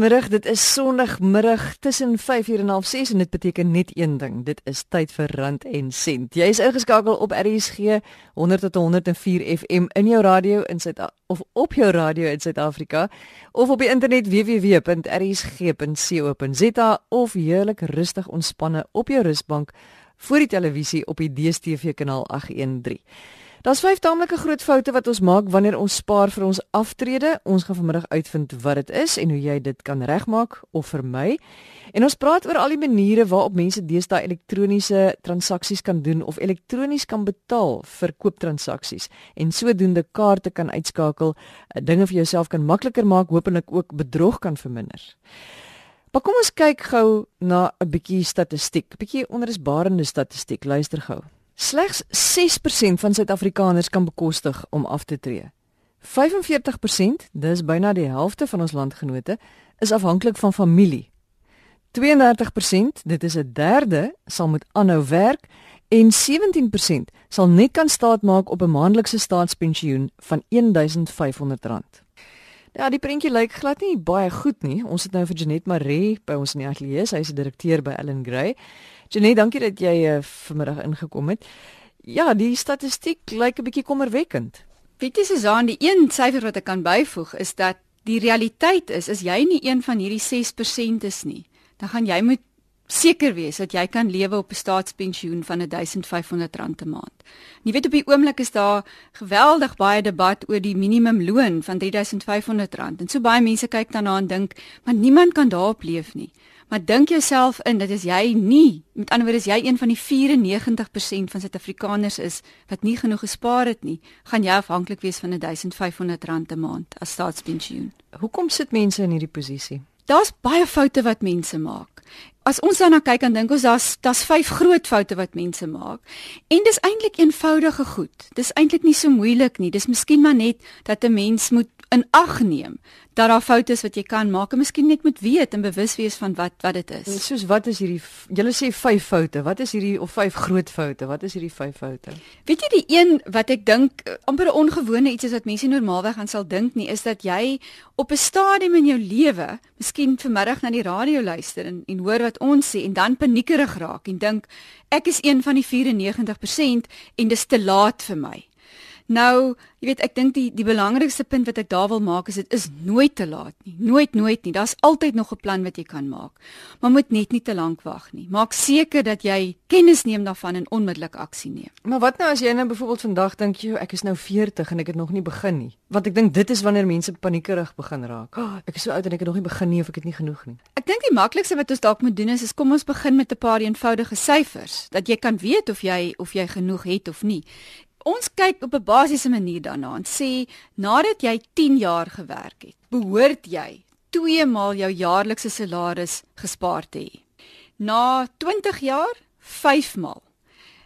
Goeiemiddag, dit is Sondagmiddag tussen 5:00 en 6:30 en dit beteken net een ding. Dit is tyd vir Rand en Sent. Jy is ingeskakel op RSG 100 tot 104 FM in jou radio in Suid of op jou radio in Suid-Afrika of op die internet www.rsg.co.za of heerlik rustig ontspanne op jou rusbank voor die televisie op die DStv kanaal 813. Daar's vyf taamlike groot foute wat ons maak wanneer ons spaar vir ons aftrede. Ons gaan vanmiddag uitvind wat dit is en hoe jy dit kan regmaak of vermy. En ons praat oor al die maniere waarop mense deesdae elektroniese transaksies kan doen of elektronies kan betaal vir kooptransaksies en sodoende kaarte kan uitskakel, eh, dinge vir jouself kan makliker maak, hopelik ook bedrog kan verminder. Maar kom ons kyk gou na 'n bietjie statistiek, bietjie onrusbarende statistiek. Luister gou. Slegs 6% van Suid-Afrikaners kan bekostig om af te tree. 45%, dis byna die helfte van ons landgenote, is afhanklik van familie. 32%, dit is 'n derde, sal met aanhou werk en 17% sal net kan staatmaak op 'n maandelikse staatspensioen van R1500. Ja, die prentjie lyk glad nie baie goed nie. Ons het nou vir Janet Maree by ons in die ateljee. Sy is 'n direkteur by Ellen Gray. Janet, dankie dat jy uh, vanmiddag ingekom het. Ja, die statistiek lyk 'n bietjie kommerwekkend. Weet jy Susan, die een syfer wat ek kan byvoeg is dat die realiteit is as jy nie een van hierdie 6% is nie, dan gaan jy moet seker wees dat jy kan lewe op 'n staatspensioen van R1500 'n maand. Jy weet op die oomblik is daar geweldig baie debat oor die minimumloon van R3500 en so baie mense kyk daarna en dink, maar niemand kan daarop leef nie. Maar dink jouself in dat as jy nie, met ander woorde as jy een van die 94% van Suid-Afrikaners is wat nie genoeg gespaar het nie, gaan jy afhanklik wees van R1500 'n maand as staatspensioen. Hoekom sit mense in hierdie posisie? Daar's baie foute wat mense maak as ons daarna kyk en dink ons daar's daar's vyf groot foute wat mense maak. En dis eintlik eenvoudige goed. Dis eintlik nie so moeilik nie. Dis miskien maar net dat 'n mens moet in ag neem dat daar foute is wat jy kan maak en miskien net moet weet en bewus wees van wat wat dit is. Soos wat is hierdie julle sê vyf foute. Wat is hierdie of vyf groot foute? Wat is hierdie vyf foute? Weet jy die een wat ek dink eh, amper 'n ongewone iets is wat mense normaalweg aan sal dink nie is dat jy op 'n stadium in jou lewe miskien vanmiddag na die radio luister en en hoor wat ons sê en dan paniekerig raak en dink ek is een van die 94% en dis te laat vir my. Nou, jy weet, ek dink die die belangrikste punt wat ek daar wil maak is dit is nooit te laat nie. Nooit nooit nie. Daar's altyd nog 'n plan wat jy kan maak. Maar moet net nie te lank wag nie. Maak seker dat jy kennis neem daarvan en onmiddellik aksie neem. Maar wat nou as jy nou byvoorbeeld vandag dink jy ek is nou 40 en ek het nog nie begin nie? Want ek dink dit is wanneer mense paniekerig begin raak. Oh, ek is so oud en ek het nog nie begin nie of ek het nie genoeg nie. Ek dink die maklikste wat ons dalk moet doen is, is kom ons begin met 'n paar eenvoudige syfers dat jy kan weet of jy of jy genoeg het of nie. Ons kyk op 'n basiese manier daarna en sê nadat jy 10 jaar gewerk het, behoort jy 2 maal jou jaarlikse salaris gespaar te hê. Na 20 jaar 5 maal.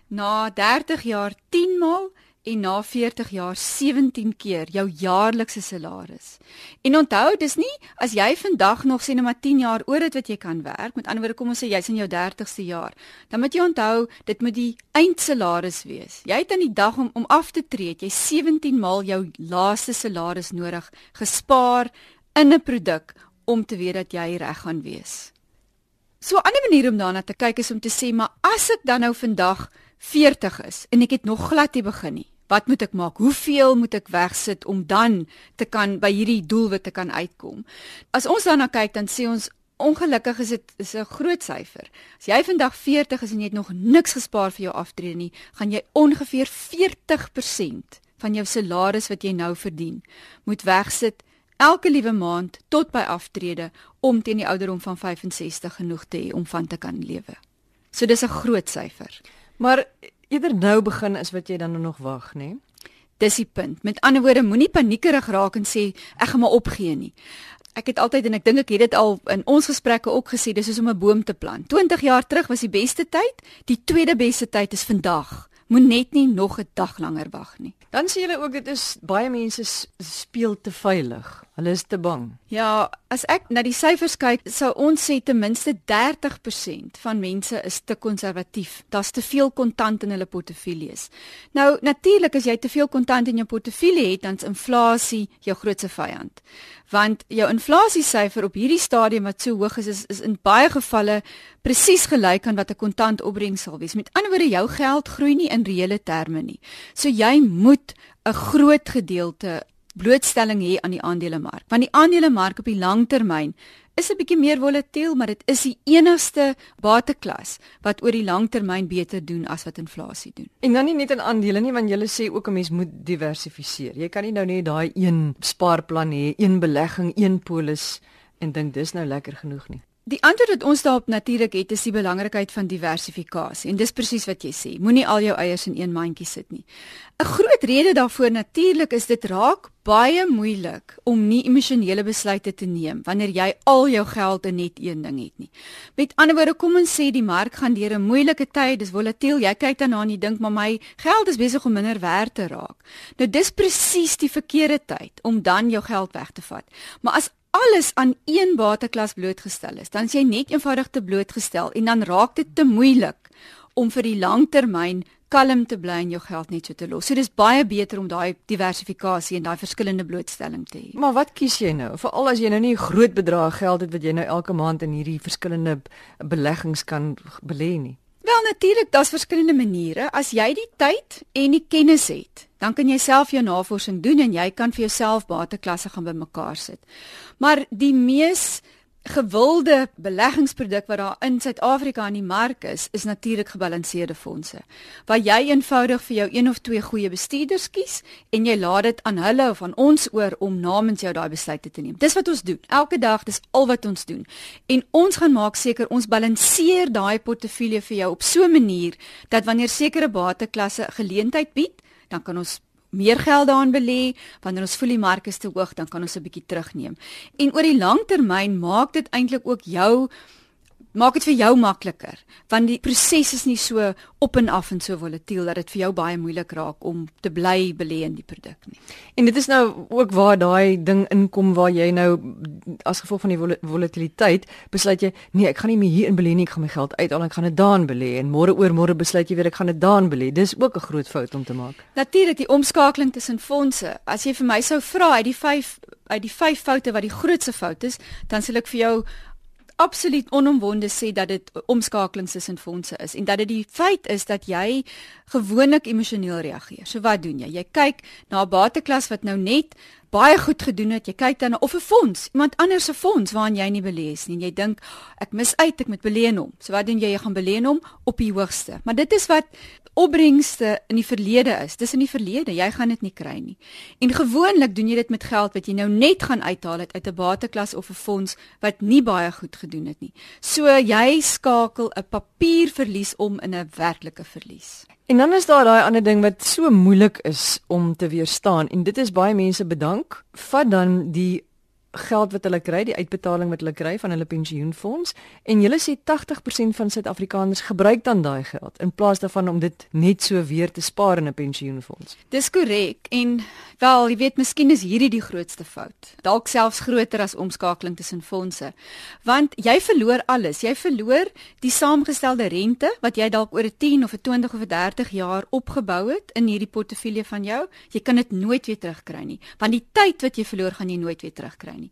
Na 30 jaar 10 maal en na 40 jaar 17 keer jou jaarlikse salaris. En onthou, dis nie as jy vandag nog sê net maar 10 jaar oor dit wat jy kan werk, met ander woorde kom ons sê jy's in jou 30ste jaar, dan moet jy onthou dit moet die eindsalaris wees. Jy het aan die dag om om af te tree, jy 17 maal jou laaste salaris nodig gespaar in 'n produk om te weet dat jy reg gaan wees. So 'n ander manier om daarna te kyk is om te sê, maar as ek dan nou vandag 40 is en ek het nog glad nie begin nie. Wat moet ek maak? Hoeveel moet ek wegsit om dan te kan by hierdie doelwit te kan uitkom? As ons daarna kyk, dan sê ons ongelukkig is dit is 'n groot syfer. As jy vandag 40 is en jy het nog niks gespaar vir jou aftrede nie, gaan jy ongeveer 40% van jou salaris wat jy nou verdien, moet wegsit elke liewe maand tot by aftrede om teen die ouderdom van 65 genoeg te hê om van te kan lewe. So dis 'n groot syfer. Maar eerder nou begin is wat jy dan nog wag, nê? Nee? Dis die punt. Met ander woorde, moenie paniekerig raak en sê ek gaan maar opgee nie. Ek het altyd en ek dink ek het dit al in ons gesprekke ook gesê, dis soos om 'n boom te plant. 20 jaar terug was die beste tyd, die tweede beste tyd is vandag. Moet net nie nog 'n dag langer wag nie. Dan sê julle ook dit is baie mense speel te veilig. Hulle is te bang. Ja, as ek na die syfers kyk, sou ons sê ten minste 30% van mense is te konservatief. Daar's te veel kontant in hulle portefeuilles. Nou, natuurlik as jy te veel kontant in jou portefeulje het, dan's inflasie jou grootste vyand. Want jou inflasiesyfer op hierdie stadium wat so hoog is, is, is in baie gevalle presies gelyk aan wat 'n kontant opbrengs sal wees. Met ander woorde, jou geld groei nie in reële terme nie. So jy moet 'n groot gedeelte blootstelling hê aan die aandelemark. Want die aandelemark op die lang termyn is 'n bietjie meer volatiel, maar dit is die enigste bateklas wat oor die lang termyn beter doen as wat inflasie doen. En dan nie net in aandele nie, want jy sê ook 'n mens moet diversifiseer. Jy kan nie nou net daai een spaarplan hê, een belegging, een polis en dink dis nou lekker genoeg nie. Die antwoord wat ons daarop natuurlik het is die belangrikheid van diversifikasie en dis presies wat jy sê. Moenie al jou eiers in een mandjie sit nie. 'n Groot rede daarvoor natuurlik is dit raak baie moeilik om nie emosionele besluite te neem wanneer jy al jou geld in net een ding het nie. Met ander woorde, kom ons sê die mark gaan deur 'n moeilike tyd, dis volatiel. Jy kyk daarna en jy dink, "Maar my geld is besig om minder werd te raak." Nou dis presies die verkeerde tyd om dan jou geld weg te vat. Maar as alles aan een bateklas blootgestel is, dan is jy net eenvoudig te blootgestel en dan raak dit te moeilik om vir die langtermyn kalm te bly en jou geld net so te los. So dis baie beter om daai diversifikasie en daai verskillende blootstelling te hê. Maar wat kies jy nou? Veral as jy nou nie 'n groot bedrag geld het wat jy nou elke maand in hierdie verskillende beleggings kan belê nie. Wel natuurlik, daar's verskillende maniere. As jy die tyd en die kennis het, dan kan jy self jou navorsing doen en jy kan vir jouself bateklasse gaan bymekaar sit. Maar die mees gewilde beleggingsproduk wat daar in Suid-Afrika aan die mark is, is natuurlik gebalanseerde fondse. Waar jy eenvoudig vir jou een of twee goeie bestuurders kies en jy laat dit aan hulle of aan ons oor om namens jou daai besluite te neem. Dis wat ons doen. Elke dag, dis al wat ons doen. En ons gaan maak seker ons balanseer daai portefeulje vir jou op so 'n manier dat wanneer sekere bateklasse geleentheid bied, dan kan ons meer geld daarin belê, wanneer ons voel die mark is te hoog, dan kan ons 'n bietjie terugneem. En oor die lang termyn maak dit eintlik ook jou maak dit vir jou makliker want die proses is nie so op en af en so volatiel dat dit vir jou baie moeilik raak om te bly belê in die produk nie. En dit is nou ook waar daai ding inkom waar jy nou as gevolg van die vol volatiliteit besluit jy nee, ek gaan nie meer hier in belê nie, ek gaan my geld uithaal en ek gaan dit daan belê en môre oor môre besluit jy weer ek gaan dit daan belê. Dis ook 'n groot fout om te maak. Natuurlik die omskakeling tussen fondse. As jy vir my sou vra uit die 5 uit die 5 foute wat die grootste fout is, dan sal ek vir jou absoluut onomwonde sê dat dit omskakelings tussen fondse is en dat dit die feit is dat jy gewoonlik emosioneel reageer. So wat doen jy? Jy kyk na 'n bateklas wat nou net baie goed gedoen het. Jy kyk dan of 'n fonds, iemand anders se fonds waarin jy nie belê is nie. Jy dink ek mis uit, ek moet belê in hom. So wat doen jy? Jy gaan belê in hom op die hoogste. Maar dit is wat opbrengste in die verlede is. Dis in die verlede, jy gaan dit nie kry nie. En gewoonlik doen jy dit met geld wat jy nou net gaan uithaal uit 'n bateklas of 'n fonds wat nie baie goed gedoen het nie. So jy skakel 'n papierverlies om in 'n werklike verlies. En dan is daar daai ander ding wat so moeilik is om te weerstaan en dit is baie mense bedank. Vat dan die geld wat hulle kry, die uitbetaling wat hulle kry van hulle pensioenfonds en julle sê 80% van Suid-Afrikaners gebruik dan daai geld in plaas daarvan om dit net so weer te spaar in 'n pensioenfonds. Dis korrek en wel, jy weet, miskien is hierdie die grootste fout. Dalk selfs groter as omskakeling tussen fondse. Want jy verloor alles. Jy verloor die saamgestelde rente wat jy dalk oor 'n 10 of 'n 20 of 'n 30 jaar opgebou het in hierdie portefeulje van jou. Jy kan dit nooit weer terugkry nie, want die tyd wat jy verloor gaan jy nooit weer terugkry nie.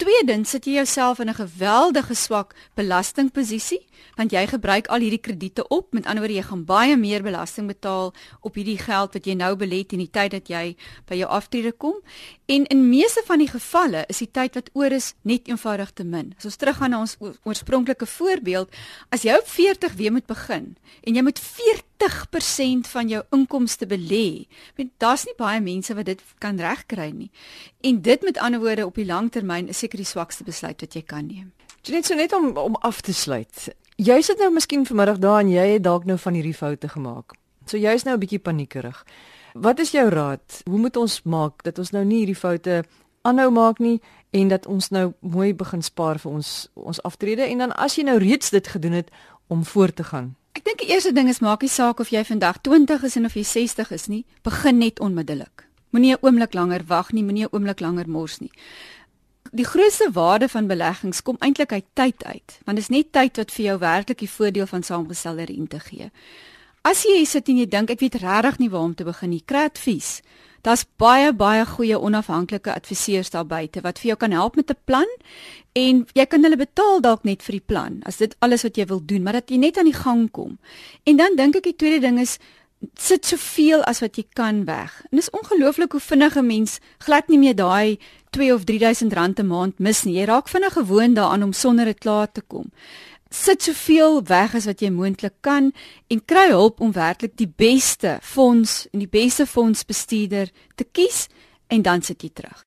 Tweedens sit jy jouself in 'n geweldige swak belastingposisie want jy gebruik al hierdie krediete op. Met ander woorde, jy gaan baie meer belasting betaal op hierdie geld wat jy nou belê in die tyd dat jy by jou aftrede kom. En in meeste van die gevalle is die tyd wat oor is net eenvoudig te min. As ons teruggaan na ons oorspronklike voorbeeld, as jy op 40 weer moet begin en jy moet 40% van jou inkomste belê, want daar's nie baie mense wat dit kan regkry nie. En dit met ander woorde op die lang termyn is seker die swakste besluit wat jy kan neem. Net so net om om af te sluit. Jy sit nou miskien vanmiddag daar en jy het dalk nou van hierdie foute gemaak. So jy's nou 'n bietjie paniekerig. Wat is jou raad? Hoe moet ons maak dat ons nou nie hierdie foute aanhou maak nie en dat ons nou mooi begin spaar vir ons ons aftrede en dan as jy nou reeds dit gedoen het om voort te gaan? Ek dink die eerste ding is maak nie saak of jy vandag 20 is of jy 60 is nie, begin net onmiddellik. Moenie 'n oomblik langer wag nie, moenie 'n oomblik langer mors nie. die grootste waarde van beleggings kom eintlik uit tyd uit, want dit is net tyd wat vir jou werklik die voordeel van saamgestelde rente gee. As jy sit en jy dink ek weet regtig nie waar om te begin nie, kry advies. Daar's baie baie goeie onafhanklike adviseurs daar buite wat vir jou kan help met 'n plan en jy kan hulle betaal dalk net vir die plan as dit alles wat jy wil doen, maar dat jy net aan die gang kom. En dan dink ek die tweede ding is sit soveel as wat jy kan weg. En dis ongelooflik hoe vinnig 'n mens glad nie meer daai 2 of 3000 rand 'n maand mis nie. Jy raak vinnig gewoond daaraan om sonder dit klaar te kom. Sit soveel weg as wat jy moontlik kan en kry hulp om werklik die beste fonds en die beste fondsbestuurder te kies en dan sit jy terug.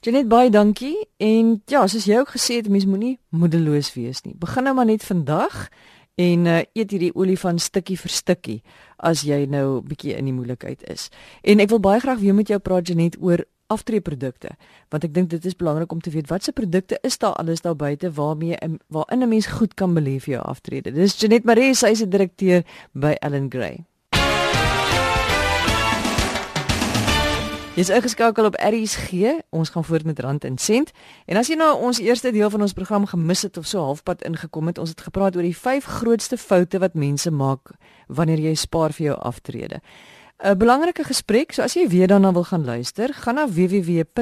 Janet baie dankie en ja, soos jy ook gesê het, mens moenie moedeloos wees nie. Begin nou maar net vandag en uh, eet hierdie olifant stukkie vir stukkie as jy nou bietjie in die moeilikheid is. En ek wil baie graag weer met jou praat Janet oor aftreeprodukte want ek dink dit is belangrik om te weet watse produkte is daar alles daar buite waarmee waarin 'n mens goed kan beleef jou aftrede. Dis Janet Maree, sy is 'n direkteur by Allen Gray. Dis ingeskakel op RSG. Ons gaan voort met Rand en Sent. En as jy nou ons eerste deel van ons program gemis het of so halfpad ingekom het, ons het gepraat oor die vyf grootste foute wat mense maak wanneer jy spaar vir jou aftrede. 'n Belangrike gesprek, so as jy weer daarna wil gaan luister, gaan na www.rsg.co.za,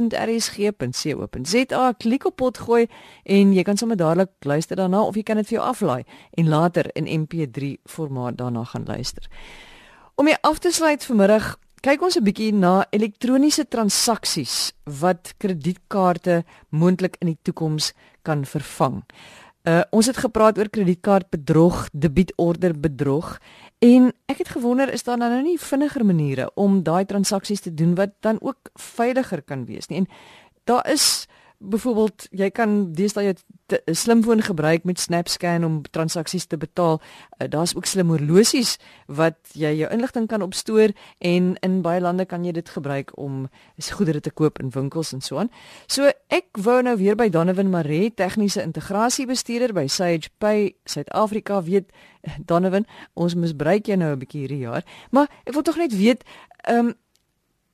klik op pot gooi en jy kan sommer dadelik luister daarna of jy kan dit vir jou aflaai en later in MP3 formaat daarna gaan luister. Om jy af te sluit vanmiddag kyk ons 'n bietjie na elektroniese transaksies wat kredietkaarte moontlik in die toekoms kan vervang. Uh, ons het gepraat oor kredietkaartbedrog, debietorde bedrog en ek het gewonder is daar nou nie vinniger maniere om daai transaksies te doen wat dan ook veiliger kan wees nie. En daar is byvoorbeeld jy kan deesdae jou slimfoon gebruik met SnapScan om transaksies te betaal. Uh, Daar's ook slim horlosies wat jy jou inligting kan opstoor en in baie lande kan jy dit gebruik om goedere te koop in winkels en so aan. So ek wou nou weer by Donovan Maree, tegniese integrasiebestuurder by Sage Pay Suid-Afrika weet Donovan, ons misbruik jou nou 'n bietjie hierdie jaar, maar ek wil tog net weet, ehm um,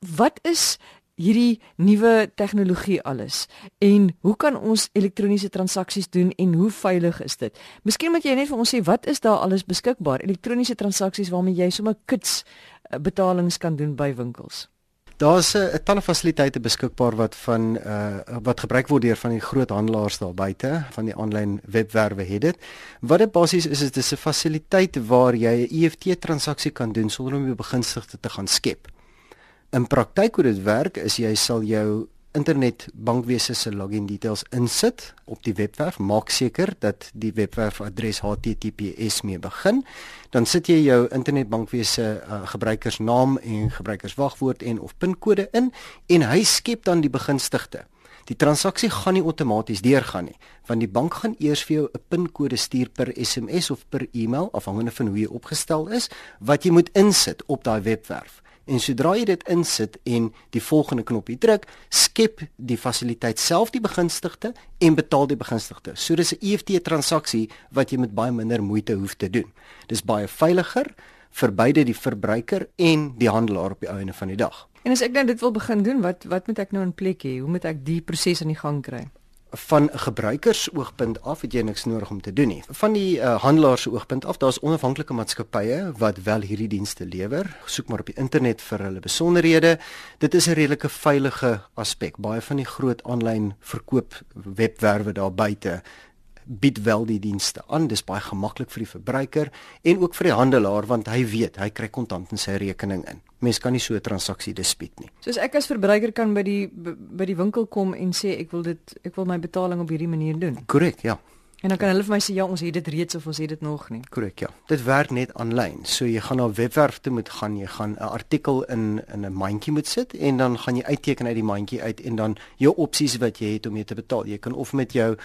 wat is hierdie nuwe tegnologie alles en hoe kan ons elektroniese transaksies doen en hoe veilig is dit? Miskien moet jy net vir ons sê wat is daar alles beskikbaar? Elektroniese transaksies waarmee jy sommer kits eh, betalings kan doen by winkels. Daar's 'n talle fasiliteite beskikbaar wat van uh wat gebruik word deur van die groot handelaars daar buite, van die aanlyn webwerwe het dit. Wat dit basies is, is dit 'n fasiliteit waar jy 'n EFT transaksie kan doen sonder om jou begunstigde te gaan skep. In praktyk hoe dit werk is jy sal jou internet bankwese se login details insit op die webwerf. Maak seker dat die webwerf adres https mee begin. Dan sit jy jou internet bankwese uh, gebruikersnaam en gebruikerswagwoord en of pinkode in en hy skep dan die begunstigde. Die transaksie gaan nie outomaties deurgaan nie want die bank gaan eers vir jou 'n pinkode stuur per SMS of per e-mail afhangende van hoe jy opgestel is wat jy moet insit op daai webwerf En sodra jy dit insit en die volgende knoppie druk, skep die fasiliteit self die begunstigde en betaal die begunstigde. So dis 'n EFT transaksie wat jy met baie minder moeite hoef te doen. Dis baie veiliger vir beide die verbruiker en die handelaar op die einde van die dag. En as ek nou dit wil begin doen, wat wat moet ek nou in plek hê? Hoe moet ek die proses aan die gang kry? Van 'n gebruikersoogpunt af het jy niks nodig om te doen nie. Van die uh, handelaar se oogpunt af, daar's onafhanklike maatskappye wat wel hierdie dienste lewer. Soek maar op die internet vir hulle besonderhede. Dit is 'n redelike veilige aspek. Baie van die groot aanlyn verkoop webwerwe daar buite bied wel die dienste aan. Dis baie gemaklik vir die verbruiker en ook vir die handelaar want hy weet hy kry kontant in sy rekening in. Mens kan nie so 'n transaksie dispuut nie. Soos ek as verbruiker kan by die by die winkel kom en sê ek wil dit ek wil my betaling op hierdie manier doen. Korrek, ja. En dan kan hulle vir my sê ja, ons het dit reeds of ons het dit nog nie. Korrek, ja. Dit werk net aanlyn. So jy gaan na 'n webwerf toe moet gaan, jy gaan 'n artikel in in 'n mandjie moet sit en dan gaan jy uitteken uit die mandjie uit en dan jou opsies wat jy het om mee te betaal. Jy kan of met jou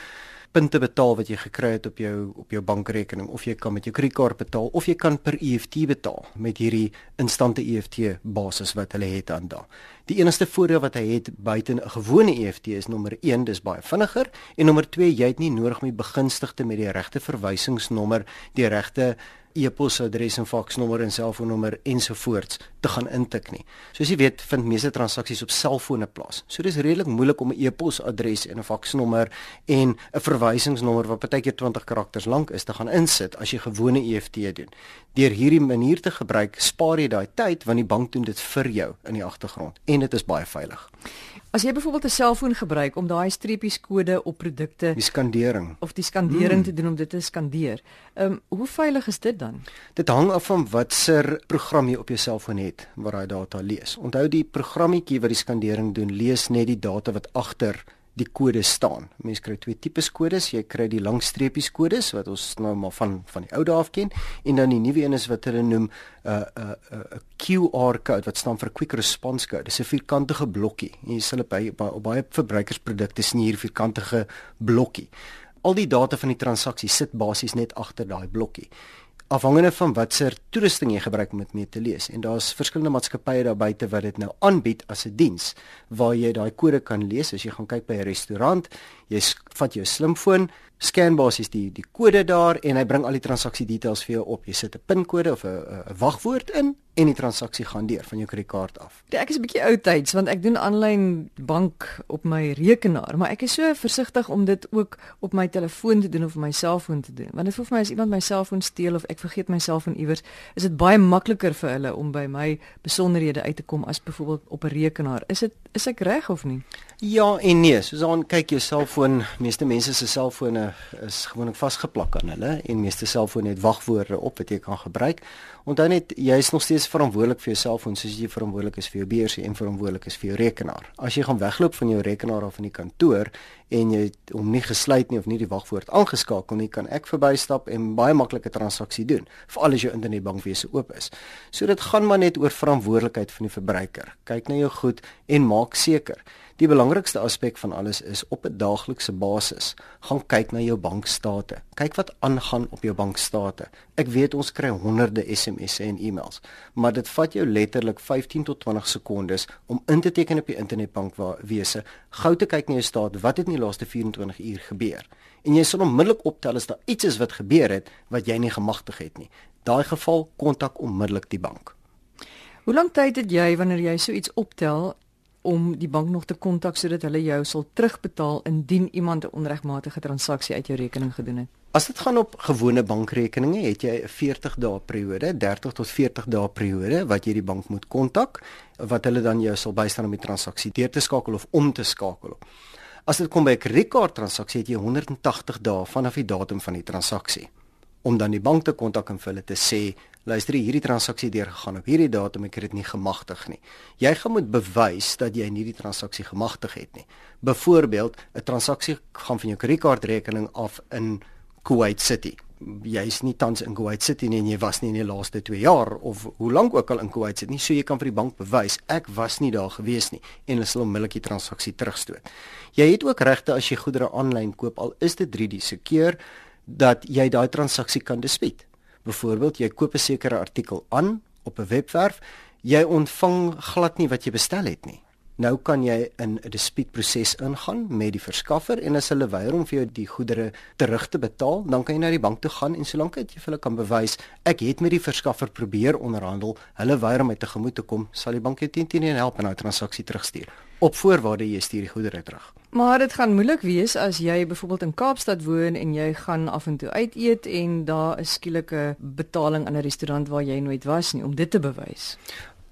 punte betaal wat jy gekry het op jou op jou bankrekening of jy kan met jou kredietkaart betaal of jy kan per EFT betaal met hierdie instante EFT basis wat hulle het aan daai. Die enigste voordeel wat hy het buite 'n gewone EFT is nommer 1, dis baie vinniger en nommer 2, jy het nie nodig om die begunstigde met die regte verwysingsnommer, die regte e-posadres en faksnommer en selfoonnommer ensovoorts te gaan intik nie. Soos jy weet, vind meeste transaksies op selfone plaas. So dis redelik moeilik om 'n e-posadres en 'n faksnommer en 'n verwysingsnommer wat partykeer 20 karakters lank is te gaan insit as jy gewone EFT doen. Deur hierdie manier te gebruik, spaar jy daai tyd want die bank doen dit vir jou in die agtergrond en dit is baie veilig. As jy byvoorbeeld 'n selfoon gebruik om daai streepies kode op produkte die skandering of die skandering mm. te doen om dit te skandeer. Ehm um, hoe veilig is dit dan? Dit hang af van watser program jy op jou selfoon het waar daai data lees. Onthou die programmetjie wat die skandering doen, lees net die data wat agter die kode staan. Mense kry twee tipes kodes. Jy kry die lang streepies kodes wat ons nou maar van van die ou dae af ken en dan die nuwe een is wat hulle noem 'n uh, 'n uh, 'n uh, QR code wat staan vir quick response code. Dis 'n vierkantige blokkie. Jy sal by, by op baie verbruikersprodukte sien hier vierkantige blokkie. Al die data van die transaksie sit basies net agter daai blokkie afhangende van watter toerusting jy gebruik om dit mee te lees. En daar's verskillende maatskappye daar buite wat dit nou aanbied as 'n diens waar jy daai kode kan lees. As jy gaan kyk by 'n restaurant jy vat jou slimfoon scan basies die die kode daar en hy bring al die transaksie details vir jou op jy sit 'n pinkode of 'n wagwoord in en die transaksie gaan deur van jou kredietkaart af. Ek is 'n bietjie oudtyds want ek doen aanlyn bank op my rekenaar, maar ek is so versigtig om dit ook op my telefoon te doen of op my selfoon te doen. Want dit voel vir my as iemand my selfoon steel of ek vergeet my selfoon iewers, is dit baie makliker vir hulle om by my besonderhede uit te kom as byvoorbeeld op 'n rekenaar. Is dit is ek reg of nie? Ja en nee, soos aan kyk jou selfoon, meeste mense se selfone is gewoonlik vasgeplak aan hulle en meeste selfone het wagwoorde op wat jy kan gebruik. Onthou net jy is nog steeds verantwoordelik vir jou selfoon soos jy verantwoordelik is vir jou beursie en verantwoordelik is vir jou rekenaar. As jy gaan wegloop van jou rekenaar af in die kantoor en jy hom nie gesluit nie of nie die wagwoord aangeskakel nie, kan ek verbystap en baie maklike transaksie doen, veral as jou internetbankwese oop is. So dit gaan maar net oor verantwoordelikheid van die verbruiker. Kyk na jou goed en maak seker Die belangrikste aspek van alles is op 'n daaglikse basis gaan kyk na jou bankstate. Kyk wat aangaan op jou bankstate. Ek weet ons kry honderde SMS'e en e-mails, maar dit vat jou letterlik 15 tot 20 sekondes om in te teken op die internetbankwese, gou te kyk na jou staat, wat het in die laaste 24 uur gebeur. En jy sal onmiddellik optel as daar iets is wat gebeur het wat jy nie gemagtig het nie. Daai geval kontak onmiddellik die bank. Hoe lank tyd het jy wanneer jy so iets optel om die bank nog te kontak sodat hulle jou sal terugbetaal indien iemand 'n onregmatige transaksie uit jou rekening gedoen het. As dit gaan op gewone bankrekeninge, het jy 'n 40 dae periode, 30 tot 40 dae periode wat jy die bank moet kontak wat hulle dan jou sal bystaan om die transaksie deur te skakel of om te skakel. As dit kom by 'n kredietkaart transaksie, het jy 180 dae vanaf die datum van die transaksie om dan die bank te kontak en vir hulle te sê luister hierdie transaksie deurgegaan op hierdie datum ek het dit nie gemagtig nie. Jy gaan moet bewys dat jy nie die transaksie gemagtig het nie. Byvoorbeeld, 'n transaksie gaan van jou kredietkaartrekening af in Kuwait City. Jy is nie tans in Kuwait City nie en jy was nie in die laaste 2 jaar of hoe lank ook al in Kuwait City nie. So jy kan vir die bank bewys ek was nie daar gewees nie en hulle sal onmiddellik die transaksie terugstoot. Jy het ook regte as jy goedere aanlyn koop al is dit 3D sekeer dat jy daai transaksie kan dispuut. Byvoorbeeld, jy koop 'n sekere artikel aan op 'n webwerf, jy ontvang glad nie wat jy bestel het nie. Nou kan jy in 'n dispuutproses ingaan met die verskaffer en as hulle weier om vir jou die goedere terug te betaal, dan kan jy na die bank toe gaan en solank jy vir hulle kan bewys ek het met die verskaffer probeer onderhandel, hulle weier om my tegemoet te kom, sal die bank jou teen teen help en nou transaksie terugstuur op voorwaarde jy stuur die goedere terug. Maar dit gaan moeilik wees as jy byvoorbeeld in Kaapstad woon en jy gaan af en toe uit eet en daar is skielike betaling aan 'n restaurant waar jy nooit was nie om dit te bewys.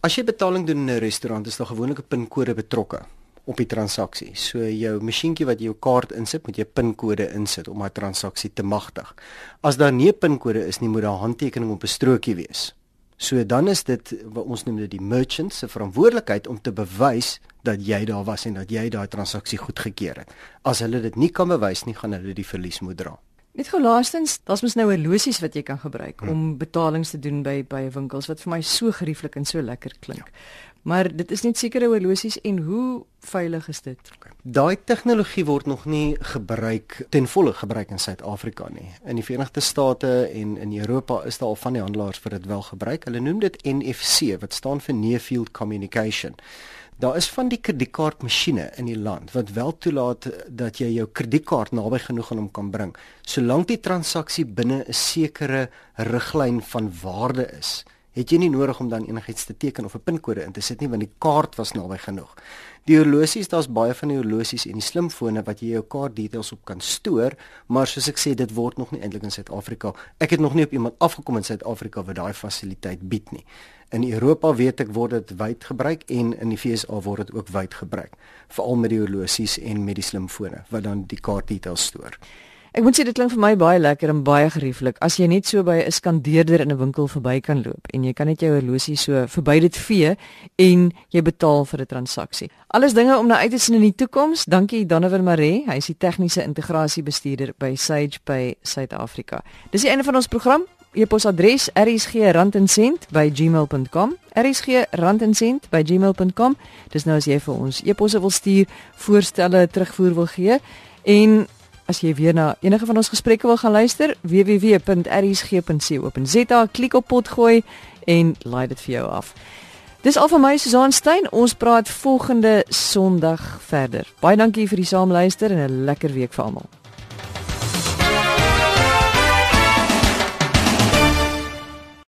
As jy betaling doen in 'n restaurant, is daar gewoonlik 'n pinkode betrokke op die transaksie. So jou masjienkie wat jou kaart insit, moet jy pinkode insit om daai transaksie te magtig. As daar nie 'n pinkode is nie, moet daar 'n handtekening op 'n strokie wees. So dan is dit wat ons noem dit die merchant se verantwoordelikheid om te bewys dat jy daar was en dat jy daai transaksie goedgekeur het. As hulle dit nie kan bewys nie, gaan hulle die verlies moet dra. Net gou laastens, daar's mos nou 'n losies wat jy kan gebruik hmm. om betalings te doen by by winkels wat vir my so gerieflik en so lekker klink. Ja. Maar dit is net sekere horlosies en hoe veilig is dit? Okay. Daai tegnologie word nog nie gebruik ten volle gebruik in Suid-Afrika nie. In die Verenigde State en in Europa is daar al van die handelaars vir dit wel gebruik. Hulle noem dit NFC wat staan vir Near Field Communication. Daar is van die kredietkaartmasjiene in die land wat wel toelaat dat jy jou kredietkaart naby genoeg aan hom kan bring, solank die transaksie binne 'n sekere riglyn van waarde is het jy nie nodig om dan enigiets te teken of 'n pinkode in te sit nie want die kaart was naby genoeg. Die horlosies, daar's baie van die horlosies en die slimfone wat jy jou kaart details op kan stoor, maar soos ek sê, dit word nog nie eintlik in Suid-Afrika. Ek het nog nie op iemand afgekom in Suid-Afrika wat daai fasiliteit bied nie. In Europa weet ek word dit wyd gebruik en in die VSA word dit ook wyd gebruik, veral met die horlosies en met die slimfone wat dan die kaart details stoor. Ek moet sê dit klink vir my baie lekker en baie gerieflik as jy net so by 'n skandeerder in 'n winkel verby kan loop en jy kan net jou horlosie so verby dit vee en jy betaal vir 'n transaksie. Alles dinge om na uit te sien in die toekoms. Dankie Donovan Maree, hy is die tegniese integrasiebestuurder by Sage by Suid-Afrika. Dis die einde van ons program. E-posadres rsg@gmail.com. rsg@gmail.com. Dis nou as jy vir ons e-posse wil stuur, voorstelle, terugvoer wil gee en As jy weer na enige van ons gesprekke wil gaan luister, www.rsg.co.za, klik op potgooi en laai dit vir jou af. Dis al van my Susan Stein. Ons praat volgende Sondag verder. Baie dankie vir die saamluister en 'n lekker week vir almal.